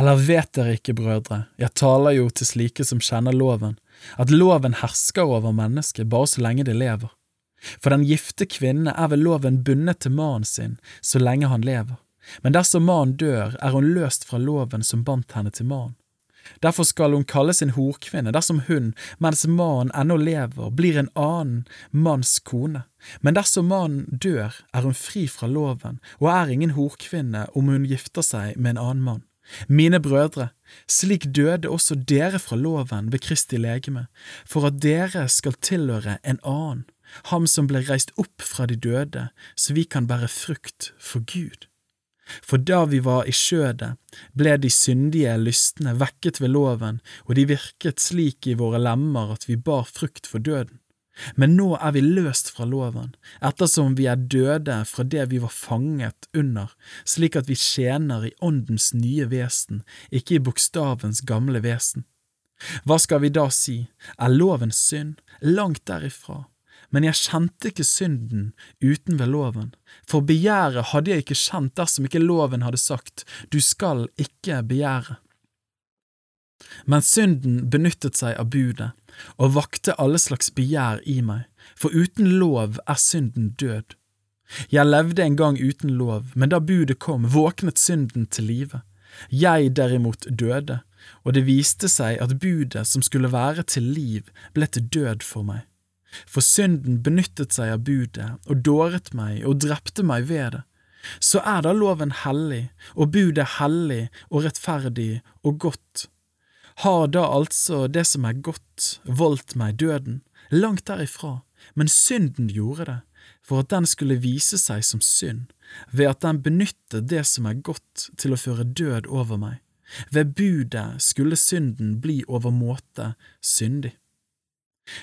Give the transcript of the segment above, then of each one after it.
Eller vet dere ikke, brødre, jeg taler jo til slike som kjenner loven, at loven hersker over mennesket bare så lenge det lever. For den gifte kvinne er ved loven bundet til mannen sin så lenge han lever, men dersom mannen dør, er hun løst fra loven som bandt henne til mannen. Derfor skal hun kalle sin horkvinne dersom hun, mens mannen ennå lever, blir en annen manns kone. Men dersom mannen dør, er hun fri fra loven og er ingen horkvinne om hun gifter seg med en annen mann. Mine brødre, slik døde også dere fra loven ved Kristi legeme, for at dere skal tilhøre en annen, ham som ble reist opp fra de døde, så vi kan bære frukt for Gud. For da vi var i skjødet, ble de syndige lystne vekket ved loven, og de virket slik i våre lemmer at vi bar frukt for døden. Men nå er vi løst fra loven, ettersom vi er døde fra det vi var fanget under, slik at vi tjener i åndens nye vesen, ikke i bokstavens gamle vesen. Hva skal vi da si, er loven synd? Langt derifra. Men jeg kjente ikke synden uten ved loven, for begjæret hadde jeg ikke kjent dersom ikke loven hadde sagt, du skal ikke begjære. Men synden benyttet seg av budet og vakte alle slags begjær i meg, for uten lov er synden død. Jeg levde en gang uten lov, men da budet kom, våknet synden til live. Jeg derimot døde, og det viste seg at budet som skulle være til liv, ble til død for meg. For synden benyttet seg av budet og dåret meg og drepte meg ved det. Så er da loven hellig, og budet hellig og rettferdig og godt har da altså det som er godt, voldt meg døden? Langt derifra, men synden gjorde det, for at den skulle vise seg som synd, ved at den benyttet det som er godt til å føre død over meg. Ved budet skulle synden bli overmåte syndig.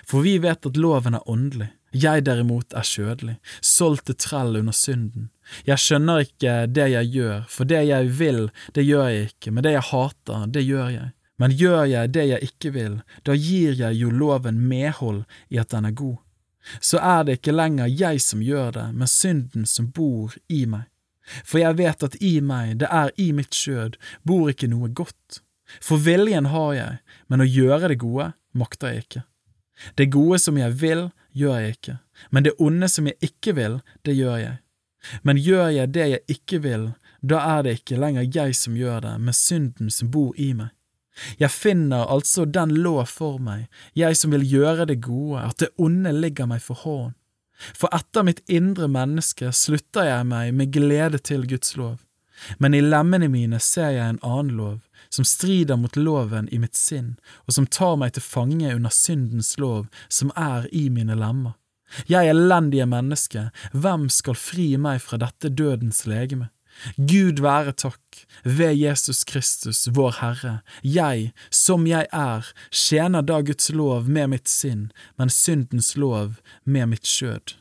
For vi vet at loven er åndelig, jeg derimot er kjødelig, solgt til trell under synden. Jeg skjønner ikke det jeg gjør, for det jeg vil, det gjør jeg ikke, men det jeg hater, det gjør jeg. Men gjør jeg det jeg ikke vil, da gir jeg jo loven medhold i at den er god. Så er det ikke lenger jeg som gjør det, men synden som bor i meg. For jeg vet at i meg, det er i mitt skjød, bor ikke noe godt. For viljen har jeg, men å gjøre det gode makter jeg ikke. Det gode som jeg vil, gjør jeg ikke, men det onde som jeg ikke vil, det gjør jeg. Men gjør jeg det jeg ikke vil, da er det ikke lenger jeg som gjør det, men synden som bor i meg. Jeg finner altså den lov for meg, jeg som vil gjøre det gode, at det onde ligger meg for hånd. For etter mitt indre menneske slutter jeg meg med glede til Guds lov, men i lemmene mine ser jeg en annen lov, som strider mot loven i mitt sinn, og som tar meg til fange under syndens lov som er i mine lemmer. Jeg elendige menneske, hvem skal fri meg fra dette dødens legeme? Gud være takk, ved Jesus Kristus, vår Herre, jeg, som jeg er, tjener da Guds lov med mitt sinn, men syndens lov med mitt skjød.